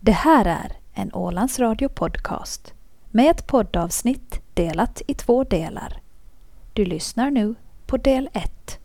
Det här är en Ålands Radio podcast med ett poddavsnitt delat i två delar. Du lyssnar nu på del 1.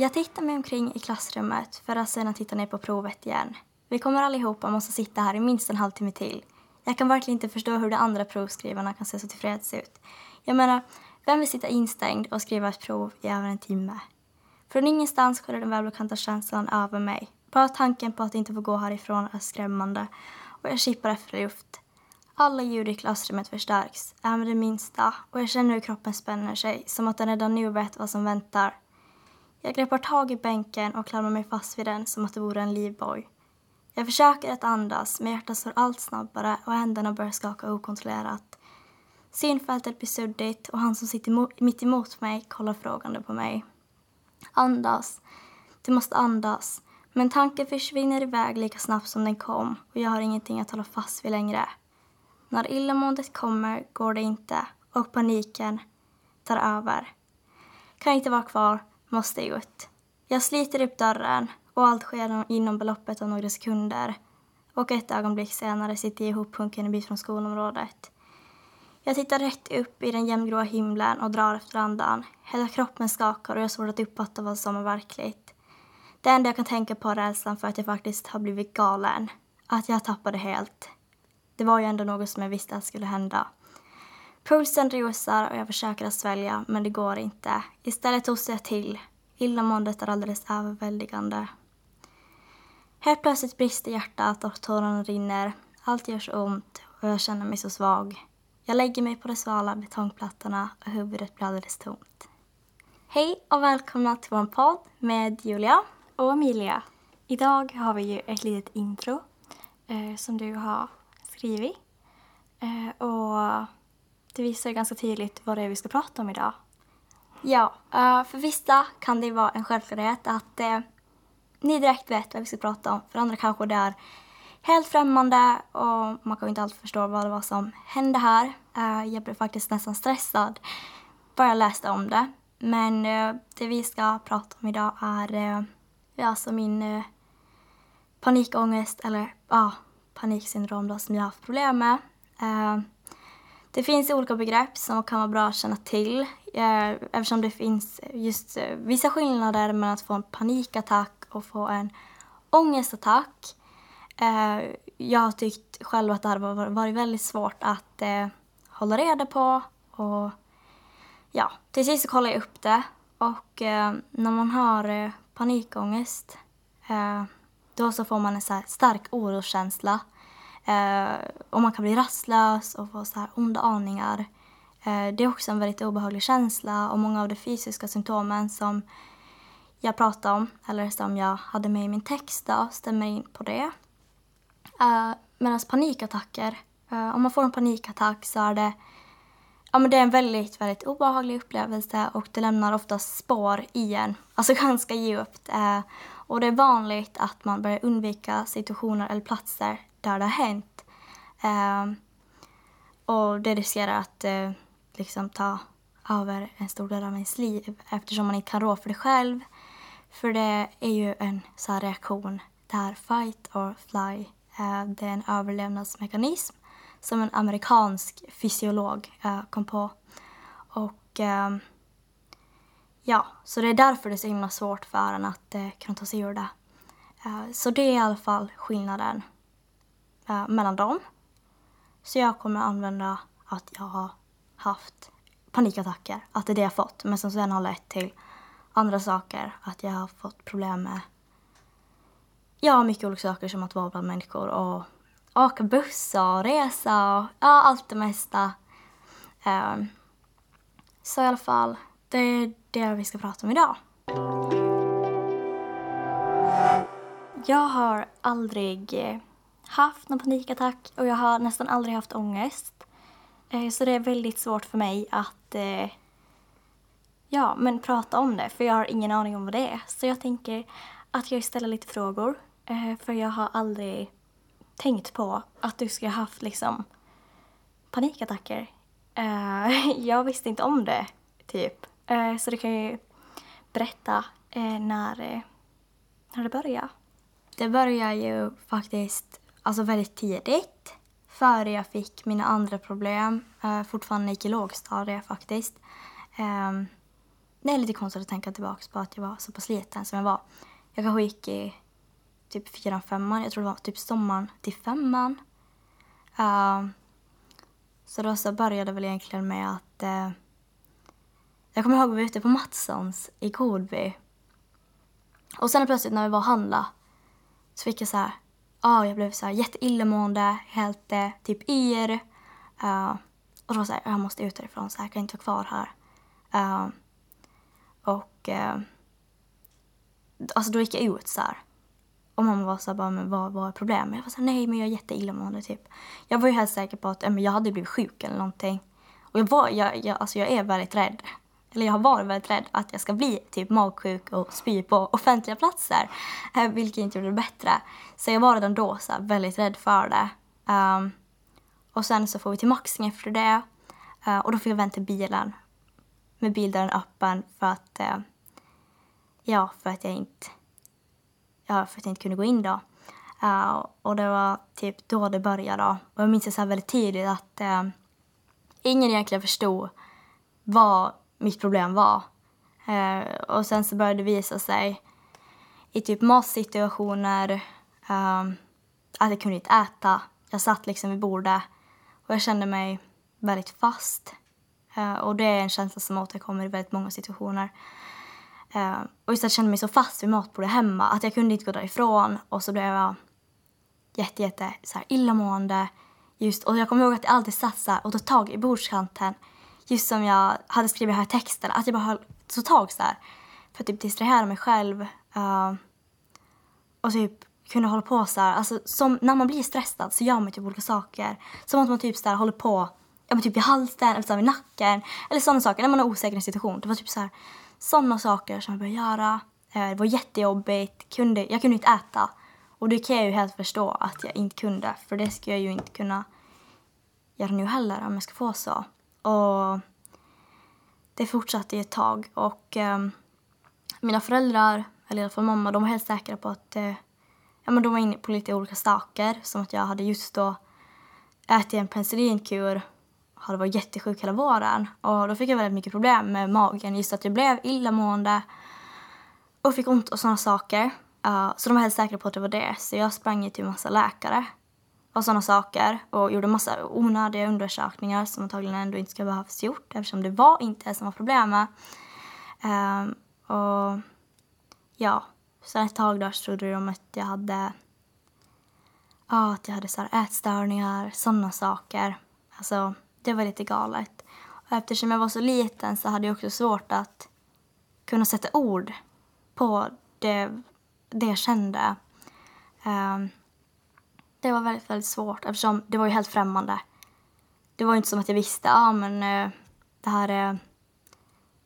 Jag tittar mig omkring i klassrummet för att sedan titta ner på provet igen. Vi kommer allihopa måste sitta här i minst en halvtimme till. Jag kan verkligen inte förstå hur de andra provskrivarna kan se så tillfreds ut. Jag menar, vem vill sitta instängd och skriva ett prov i över en timme? Från ingenstans sköljde den välbekanta känslan över mig. Bara tanken på att inte få gå härifrån är skrämmande och jag kippar efter luft. Alla ljud i klassrummet förstärks, även det minsta, och jag känner hur kroppen spänner sig, som att den redan nu vet vad som väntar. Jag greppar tag i bänken och klamrar mig fast vid den som att det vore en livboj. Jag försöker att andas, men hjärtat slår allt snabbare och händerna börjar skaka okontrollerat. Synfältet blir suddigt och han som sitter mitt emot mig kollar frågande på mig. Andas. Du måste andas. Men tanken försvinner iväg lika snabbt som den kom och jag har ingenting att hålla fast vid längre. När illamåendet kommer går det inte och paniken tar över. Kan inte vara kvar, måste ut. Jag sliter upp dörren och allt sker inom beloppet av några sekunder. Och ett ögonblick senare sitter jag ihophunken en bit från skolområdet. Jag tittar rätt upp i den jämngråa himlen och drar efter andan. Hela kroppen skakar och jag har svårt att uppfatta vad som är verkligt. Det enda jag kan tänka på är rädslan för att jag faktiskt har blivit galen. Att jag tappade helt. Det var ju ändå något som jag visste att skulle hända. Pulsen rusar och jag försöker att svälja, men det går inte. Istället hostar jag till. Illamåendet är alldeles överväldigande. Helt plötsligt brister hjärtat och tårarna rinner. Allt gör så ont och jag känner mig så svag. Jag lägger mig på de svala betongplattorna och huvudet blir alldeles tomt. Hej och välkomna till vår podd med Julia. och Emilia. Idag har vi ju ett litet intro eh, som du har skrivit. Eh, och det visar ganska tydligt vad det är vi ska prata om idag. Ja, eh, för vissa kan det vara en självklarhet att eh, ni direkt vet vad vi ska prata om. För andra kanske det är helt främmande och man kan inte alltid förstå vad det var som hände här. Eh, jag blev faktiskt nästan stressad bara jag läste om det. Men eh, det vi ska prata om idag är eh, alltså min eh, panikångest eller ja, paniksyndrom då, som jag har haft problem med. Eh, det finns olika begrepp som kan vara bra att känna till eh, eftersom det finns just eh, vissa skillnader mellan att få en panikattack och få en ångestattack. Eh, jag har tyckt själv att det har varit väldigt svårt att eh, hålla reda på och ja, till sist så kollade jag upp det och eh, när man har eh, panikångest då så får man en så här stark oroskänsla Eh, och man kan bli rastlös och få så här onda aningar. Eh, det är också en väldigt obehaglig känsla och många av de fysiska symptomen som jag pratade om eller som jag hade med i min text då, stämmer in på det. Eh, uh, Medan panikattacker, eh, om man får en panikattack så är det Ja men det är en väldigt, väldigt obehaglig upplevelse och det lämnar ofta spår i en, alltså ganska djupt. Eh, och det är vanligt att man börjar undvika situationer eller platser där det har hänt. Eh, och det riskerar att eh, liksom ta över en stor del av ens liv eftersom man inte kan rå för det själv. För det är ju en så här reaktion där fight or fly, eh, det är en överlevnadsmekanism som en amerikansk fysiolog eh, kom på. Och eh, ja, så det är därför det är så himla svårt för en att eh, kunna ta sig ur det. Eh, så det är i alla fall skillnaden eh, mellan dem. Så jag kommer använda att jag har haft panikattacker, att det är det jag fått, men som sen har lett till andra saker, att jag har fått problem med ja, mycket olika saker som att vara bland människor och åka buss och resa och ja, allt det mesta. Ehm, så i alla fall, det är det vi ska prata om idag. Jag har aldrig eh, haft någon panikattack och jag har nästan aldrig haft ångest. Eh, så det är väldigt svårt för mig att eh, ja, men prata om det för jag har ingen aning om vad det är. Så jag tänker att jag ställer lite frågor för jag har aldrig tänkt på att du ska ha haft liksom panikattacker. Jag visste inte om det, typ. Eh, Så du kan ju berätta eh, när, eh, när det började. Det började ju faktiskt alltså väldigt tidigt. Före jag fick mina andra problem. Uh, fortfarande gick i lågstadiet faktiskt. Ehm, det är lite konstigt att tänka tillbaka på att jag var så pass liten som jag var. Jag kanske gick i typ fyran, femman. Jag tror det var typ sommaren till femman. Ehm, så då så började det väl egentligen med att eh, jag kommer ihåg att vi var ute på Matssons i Godby. Och sen plötsligt när vi var och handlade så fick jag så här, ja, jag blev så här jätteillamående, helt eh, typ yr. Uh, och då var så här, jag måste ut härifrån så här, jag kan inte vara kvar här. Uh, och uh, alltså då gick jag ut så här. Och mamma var så här, bara, men vad, vad är problemet? Jag var så här, nej men jag är jätteillamående typ. Jag var ju helt säker på att äh, men jag hade blivit sjuk eller någonting. Och jag var, jag, jag, alltså jag är väldigt rädd. Eller jag har varit väldigt rädd att jag ska bli typ magsjuk och spy på offentliga platser. Eh, vilket inte gjorde det bättre. Så jag var redan då så här, väldigt rädd för det. Um, och sen så får vi till Maxing efter det. uh, och då får jag vänta bilen. Med bildörren öppen för att... uh, ja, för att jag inte... Ja, för att jag inte kunde gå in då. Uh, och det var typ då det började då. Och jag minns det så här väldigt tydligt att ingen egentligen förstod vad mitt problem var. Eh, och sen så började det visa sig i typ matsituationer eh, att jag kunde inte äta. Jag satt liksom vid bordet och jag kände mig väldigt fast. Eh, och det är en känsla som återkommer i väldigt många situationer. Eh, och just att jag kände mig så fast vid matbordet hemma att jag kunde inte gå därifrån och så blev jag jätte, jätte så här illamående. Just, och jag kommer ihåg att jag alltid satt så här och tog tag i bordskanten just som jag hade skrivit här texten, att jag bara höll, så tag så här för att typ distrahera mig själv. Uh, och typ kunna hålla på så här. Alltså, som, när man blir stressad så gör man typ olika saker. Som att man typ så här håller på ja, men typ i halsen eller så här vid nacken. Eller sådana saker när man är osäker i en situation. Det var typ så här sådana saker som jag började göra. Uh, det var jättejobbigt. Kunde, jag kunde inte äta. Och det kan jag ju helt förstå att jag inte kunde. För det ska jag ju inte kunna göra nu heller om jag ska få så. Och det fortsatte ett tag. Och eh, mina föräldrar, eller i alla fall mamma, de var helt säkra på att eh, ja, men de var inne på lite olika saker. Som att jag hade just då ätit en penicillinkur och hade varit jättesjuk hela våren. Och då fick jag väldigt mycket problem med magen. Just att jag blev illamående och fick ont och sådana saker. Uh, så de var helt säkra på att det var det. Så jag sprang till en massa läkare och sådana saker och gjorde massa onödiga undersökningar som antagligen ändå inte skulle behövas gjort eftersom det var inte det som var problemet. Um, och ja, sen ett tag där så trodde de att jag hade ja, att jag hade så här ätstörningar, sådana saker. Alltså, det var lite galet. Och eftersom jag var så liten så hade jag också svårt att kunna sätta ord på det, det jag kände. Um, det var väldigt, väldigt svårt eftersom det var ju helt främmande. Det var inte som att jag visste, ja ah, men eh, det här är,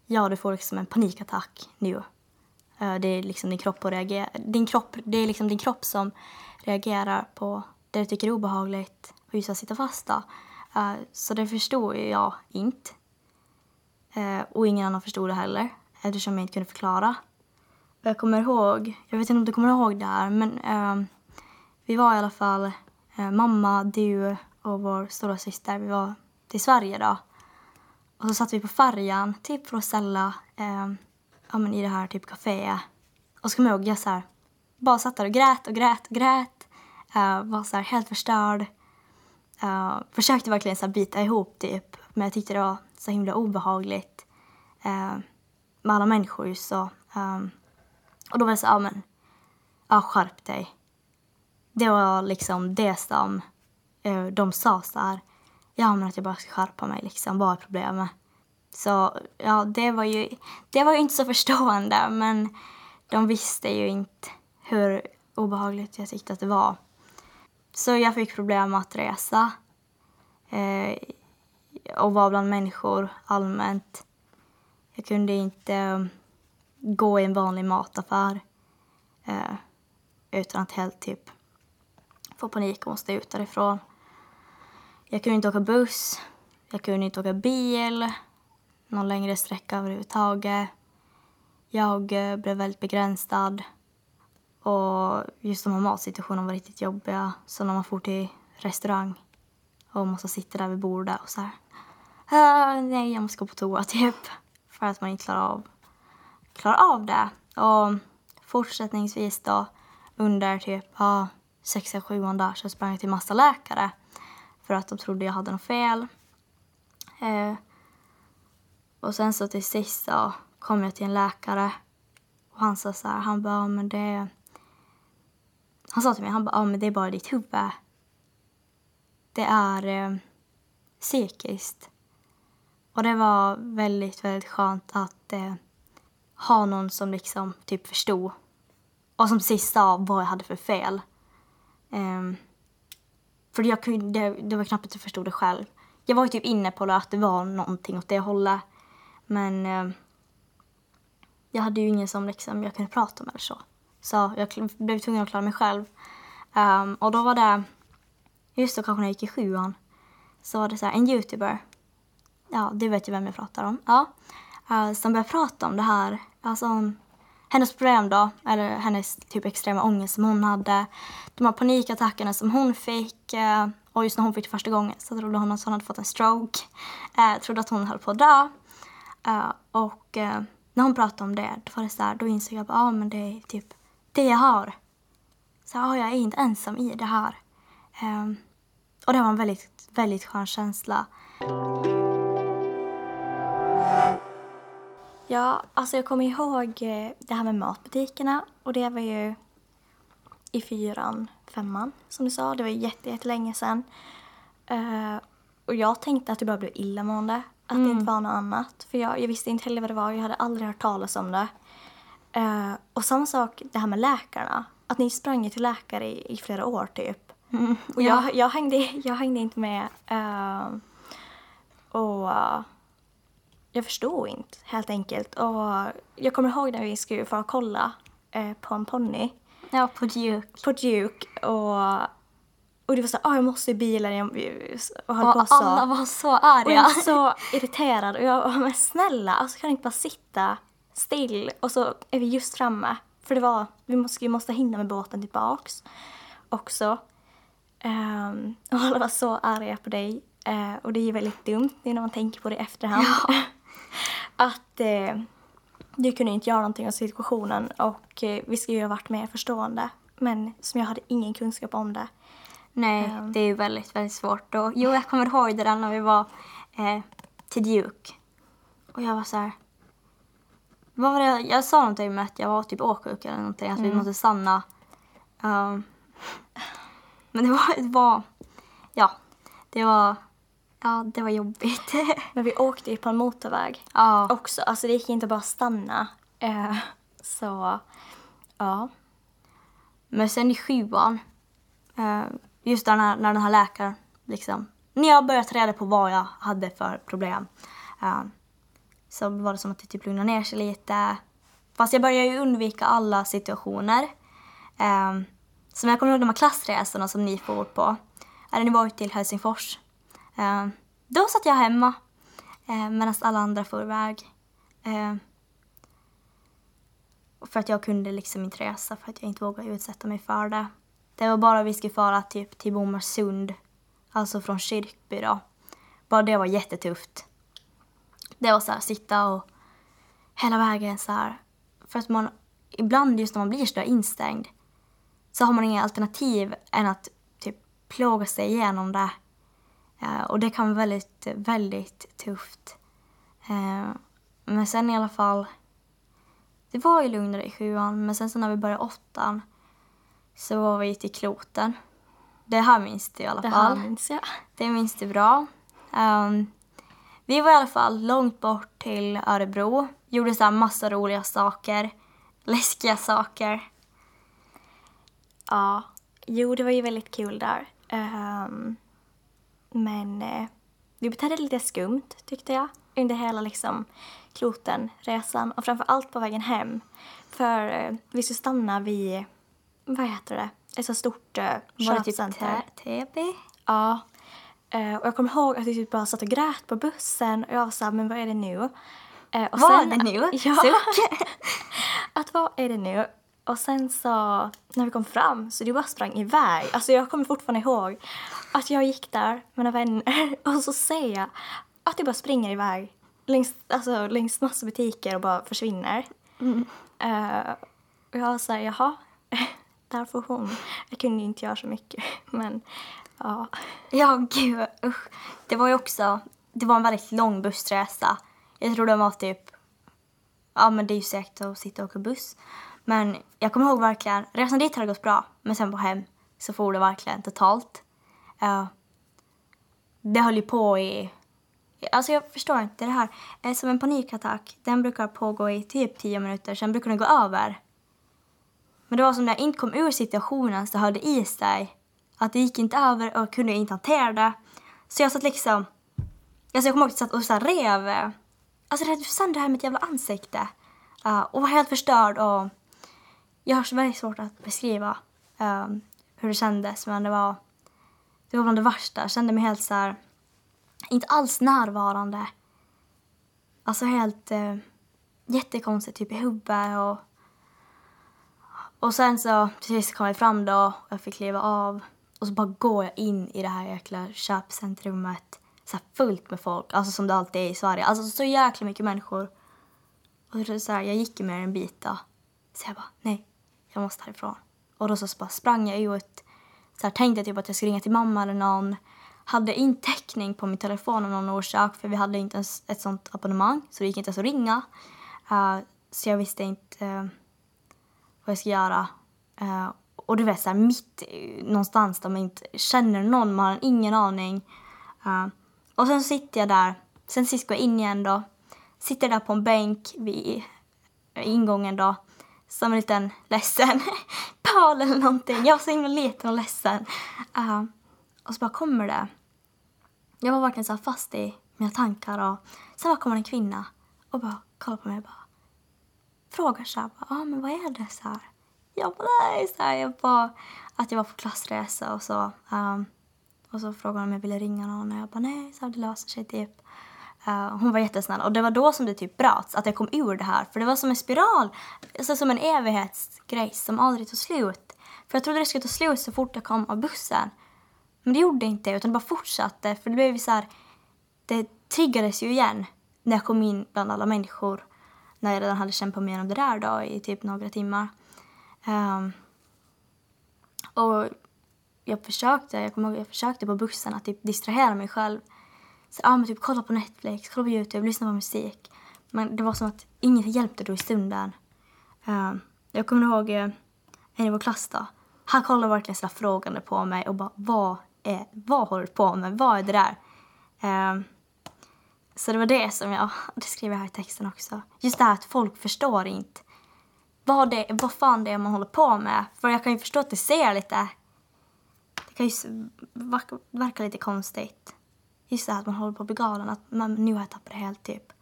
ja du får liksom en panikattack nu. Eh, det är liksom din kropp och reagerar, din kropp, det är liksom din kropp som reagerar på det du tycker är obehagligt och just att sitta fast då. Eh, så det förstod jag inte. och ingen annan förstod det heller eftersom jag inte kunde förklara. Jag kommer ihåg, jag vet inte om du kommer ihåg det här, men ehm, vi var i alla fall eh, mamma, du och vår stora syster. Vi var till Sverige då. Och så satt vi på färjan, typ för att ställa eh, ja, men i det här typ kaféet. Och så kommer jag ihåg, jag så här, bara satt där och grät och grät och grät. Uh, var så här helt förstörd. Uh, försökte verkligen så här bita ihop typ. Men jag tyckte det var så himla obehagligt. Uh, med alla människor så. Um, och då var det så, ja men, ja skärp dig det var liksom det som eh, de sa så här. Ja, men att jag bara ska skärpa mig liksom. Vad är problemet? Så ja, det var ju, det var ju inte så förstående men de visste ju inte hur obehagligt jag tyckte att det var. Så jag fick problem med att resa eh, och vara bland människor allmänt. Jag kunde inte eh, gå i en vanlig mataffär eh, utan att helt typ få panik och måste ut därifrån. Jag kunde inte åka buss, jag kunde inte åka bil någon längre sträcka överhuvudtaget. Jag eh, blev väldigt begränsad och just de här matsituationerna var riktigt jobbiga. Så när man får till restaurang och måste sitta där vid bordet och så här. Uh, nej, jag måste gå på toa typ. För att man inte klarar av, klarar av det. Och fortsättningsvis då under typ ja, sexan, sjuan där så sprang jag till massa läkare. För att de trodde jag hade något fel. Eh, och sen så till sist så kom jag till en läkare och han sa så här, han bara, men det han sa till mig, han bara, ja men det är bara ditt huvud. Det är eh, psykiskt. Och det var väldigt, väldigt skönt att eh, ha någon som liksom typ förstod. Och som sist sa vad jag hade för fel. Um, för jag kunde, det, det var knappt att jag förstod det själv. Jag var ju typ inne på det, att det var någonting åt det hållet. Men um, jag hade ju ingen som liksom, jag kunde prata med eller så. Så jag blev tvungen att klara mig själv. Um, och då var det, just då kanske när jag gick i sjuan, så var det så här, en youtuber. Ja, du vet ju vem jag pratar om. Ja. Uh, som började prata om det här, alltså hennes problem då, eller hennes typ extrema ångest som hon hade. De här panikattackerna som hon fick. Eh, och just när hon fick det första gången så trodde hon att hon hade fått en stroke. eh, trodde att hon höll på att dö. Eh, och eh, när hon pratade om det, då var det så här, då insåg jag att ah, men det är typ det jag har. Så ah, jag är inte ensam i det här. Ehm, och det var en väldigt, väldigt skön känsla. Ja, alltså jag kommer ihåg eh, det här med matbutikerna och det var ju i fyran, femman som du sa. Det var jättelänge sedan. Uh, och jag tänkte att det bara blev illamående. Att mm. det inte var något annat. För jag, jag, visste inte heller vad det var. Jag hade aldrig hört talas om det. Uh, och samma sak det här med läkarna. Att ni sprang till läkare i, i flera år typ. Mm. Och jag, ja. jag, hängde, jag hängde inte med. Uh, och jag förstod inte helt enkelt. Och jag kommer ihåg när vi skulle få kolla på en ponny. Ja, på Duke. På Duke. Och och det var så ah, jag måste i bilen jag, och höll och på så. alla var så arga. Och jag var så irriterad och jag var men snälla, alltså kan inte bara sitta still och så är vi just framme. För det var, vi måste, vi måste hinna med båten tillbaks också. Um, och alla var så arga på dig. Uh, och det är väldigt dumt när man tänker på det i efterhand. Ja. att uh, du kunde inte göra någonting av situationen och uh, vi skulle ju ha varit mer förstående. Men som jag hade ingen kunskap om det. Nej, um. det är ju väldigt, väldigt svårt. Och, jo, jag kommer ihåg det där när vi var eh, till Duke. Och jag var så här... Vad var det? Jag sa någonting med att jag var typ åksjuk eller någonting, att mm. vi måste stanna. Um, men det var, det var... Ja, det var... Ja, det var jobbigt. men vi åkte ju på en motorväg ja. också. Alltså det gick inte bara att stanna. Uh, så, ja. Men sen i sjuan, uh, just där när, när den här läkaren liksom, när jag började ta reda på vad jag hade för problem uh, så var det som att det typ lugnade ner sig lite. Fast jag började ju undvika alla situationer. Um, som jag kommer ihåg de här klassresorna som ni får på. Eller ni var till Helsingfors. Eh, då satt jag hemma eh, medan alla andra for iväg. Eh, för att jag kunde liksom inte resa för att jag inte vågade utsätta mig för det. Det var bara vi skulle fara typ till Bomarsund, alltså från Kyrkby då. Bara det var jättetufft. Det var så här, sitta och hela vägen så här. För att man, ibland just när man blir så där instängd så har man inga alternativ än att typ plåga sig igenom det. Uh, och det kan vara väldigt, väldigt tufft. Uh, men sen i alla fall, det var ju lugnare i sjuan, men sen så när vi började åttan så var vi till Kloten. Det här minns du i alla fall. Det minns jag. Det minns du bra. Um, vi var i alla fall långt bort till Örebro. Gjorde så här massa roliga saker. Läskiga saker. Ja, jo det var ju väldigt kul där. Ehm, men uh, det betedde lite skumt tyckte jag under hela liksom klotenresan och framför allt på vägen hem. För uh, vi skulle stanna vid, vad heter det, ett så stort det typ köpcenter. TB? Ja. Eh, och jag kommer ihåg att vi typ bara satt och grät på bussen och jag var såhär, men vad är det nu? Eh, och Vad är det nu? Ja. Att vad är det nu? Och sen så, när vi kom fram, så du bara sprang iväg. Alltså jag kommer fortfarande ihåg att jag gick där med mina vänner och så ser jag att du bara springer iväg längs, alltså, längs massa butiker och bara försvinner. Eh, och jag var såhär, jaha, där får hon. Jag kunde ju inte göra så mycket, men ja. Ja, gud usch. Det var ju också, det var en väldigt lång bussresa. Jag tror det var typ, ja men det är ju säkert att sitta och åka buss. Men jag kommer ihåg verkligen, resan dit hade gått bra, men sen på hem så for det verkligen totalt. Uh, det höll ju på i, alltså jag förstår inte det här. Eh, Som en panikattack, den brukar pågå i typ 10 minuter, sen brukar den gå över. Men det var som när jag inte kom ur situationen så höll det i sig. Att det gick inte över och jag kunde inte hantera det. Så jag satt liksom... Alltså jag kommer ihåg att jag satt och så rev... eh, Alltså rev sönder det här mitt jävla ansikte. Uh, och var helt förstörd och... Jag har så väldigt svårt att beskriva um, hur det kändes men det var... Det var bland det värsta. Jag kände mig helt så här... Inte alls närvarande. Alltså helt... uh, jättekonstigt typ i huvudet och... Och sen så till sist kom jag fram då och jag fick kliva av. Och så bara går jag in i det här jäkla köpcentrumet. Så här fullt med folk, alltså som det alltid är i Sverige. Alltså så jäkla mycket människor. Och så här, jag gick ju med en bit då. Så jag bara, nej, jag måste härifrån. Och då så bara sprang jag ut. Så här, tänkte typ att jag skulle ringa till mamma eller någon. Hade inte täckning på min telefon av någon orsak för vi hade inte ens ett sånt abonnemang. Så det gick inte ens att ringa. Uh, så jag visste inte uh, vad jag skulle göra. Uh, och du vet så här mitt någonstans där man inte känner någon, man har ingen aning. Eh, och sen sitter jag där, sen sist går jag in igen då. Sitter där på en bänk vid ingången då. Som en liten ledsen pal eller någonting. Jag var så himla liten och ledsen. Uh, och så bara kommer det. Jag var verkligen så fast i mina tankar och sen bara kommer en kvinna och bara kollar på mig och bara frågar så här, ja ah, men vad är det så här? Jag bara nej, så här, jag bara att jag var på klassresa och så. um, och så frågade hon om jag ville ringa någon och jag bara nej, så här, det löser sig typ. Uh, hon var jättesnäll och det var då som det typ bröts, att jag kom ur det här. För det var som en spiral, alltså som en evighetsgrej som aldrig tog slut. För jag trodde det skulle ta slut så fort jag kom av bussen. Men det gjorde inte utan det bara fortsatte. För det blev så här, det triggades ju igen när jag kom in bland alla människor. När jag redan hade kämpat mig igenom det där då i typ några timmar. Um, och jag försökte, jag kommer ihåg, jag försökte på bussen att typ distrahera mig själv. Så, ja, men typ kolla på Netflix, kolla på Youtube, lyssna på musik. Men det var som att inget hjälpte då i stunden. Uh, jag kommer ihåg uh, en i vår klass då. Han kollade verkligen så frågande på mig och bara vad, är, vad håller du på med? Vad är det där? Uh, så det var det som jag, det skriver jag här i texten också. Just det här att folk förstår inte vad, det, vad fan det är man håller på med. För jag kan ju förstå att det ser lite, det kan ju verka, verka lite konstigt. Just det här att man håller på att bli galen, att man, nu har jag tappat det helt typ.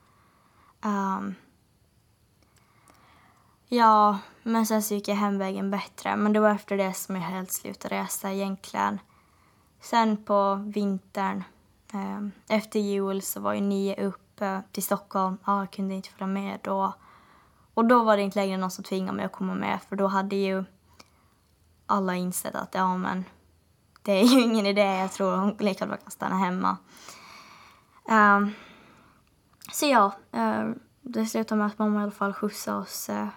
Um, ja, men sen så gick jag hemvägen bättre. Men det var efter det som jag helt slutade resa egentligen. Sen på vintern, um, efter jul, så var ju nio upp till Stockholm. Ja, jag kunde inte följa med då. Och då var det inte längre någon som tvingade mig att komma med för då hade ju alla insett att ja men det är ju ingen idé, jag tror hon lika bra kan stanna hemma. Um, så ja, eh, det slutade med att mamma i alla fall skjutsade oss uh,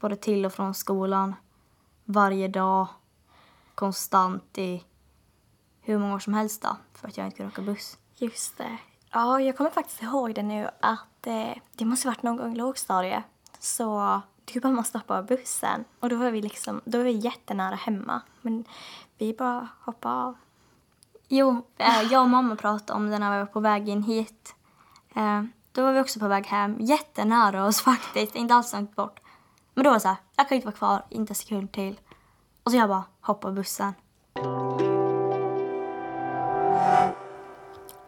både till och från skolan varje dag, konstant i hur många år som helst då, för att jag inte kunde åka buss. Just det. Ja, jag kommer faktiskt ihåg det nu att eh, det måste varit någon gång i lågstadiet. Så Typ du bara måste hoppa av bussen. Och då var vi liksom, då var vi jättenära hemma. Men vi bara hoppade av. Jo, eh, jag och mamma pratade om det när vi var på väg in hit. Eh, då var vi också på väg hem, jättenära oss faktiskt, inte alls långt bort. Men då var det så här, jag kan inte vara kvar, inte en sekund till. Och så jag bara hoppade bussen.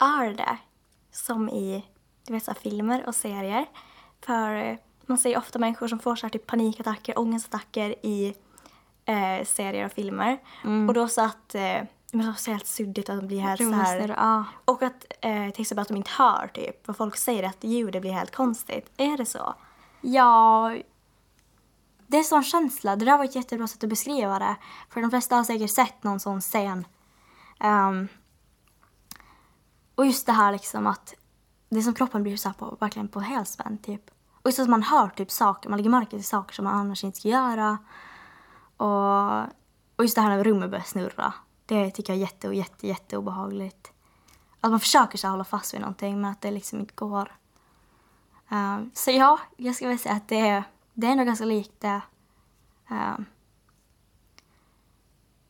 Är det som i du vet, så här, filmer och serier? För eh, man ser ofta människor som får så här, typ panikattacker, ångestattacker i eh, serier och filmer. Och då så att eh, men det ser helt suddigt att de blir helt så här... Ja. Och att eh, till exempel att de inte hör typ vad folk säger, att ljudet blir helt konstigt. Är det så? Ja, det är en sån känsla. Det där var ett jättebra sätt att beskriva det. För de flesta har säkert sett någon sån scen. Ehm, och just det här liksom att det är som kroppen blir så på, verkligen på helspänn typ. Och just att man hör typ saker, man lägger märke till saker som man annars inte ska göra. Och, och just det här när rummet börjar snurra. Det tycker jag är jätte, jätte, jätte obehagligt. Att man försöker så hålla fast vid någonting men att det liksom inte går. Um, så ja, jag skulle vilja säga att det är, det är nog ganska likt det. Um,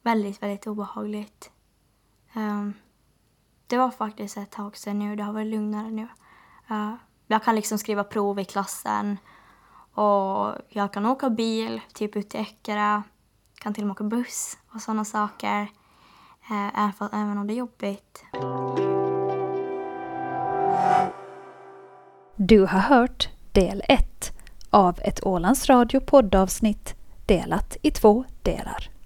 väldigt, väldigt obehagligt. Um, det var faktiskt ett tag sedan nu, det har varit lugnare nu. Uh, jag kan liksom skriva prov i klassen och jag kan åka bil, typ ut till Eckerö. Kan till och med åka buss och sådana saker. Eh, även, för, även om det är jobbigt. Du har hört del 1 av ett Ålands Radio poddavsnitt delat i två delar.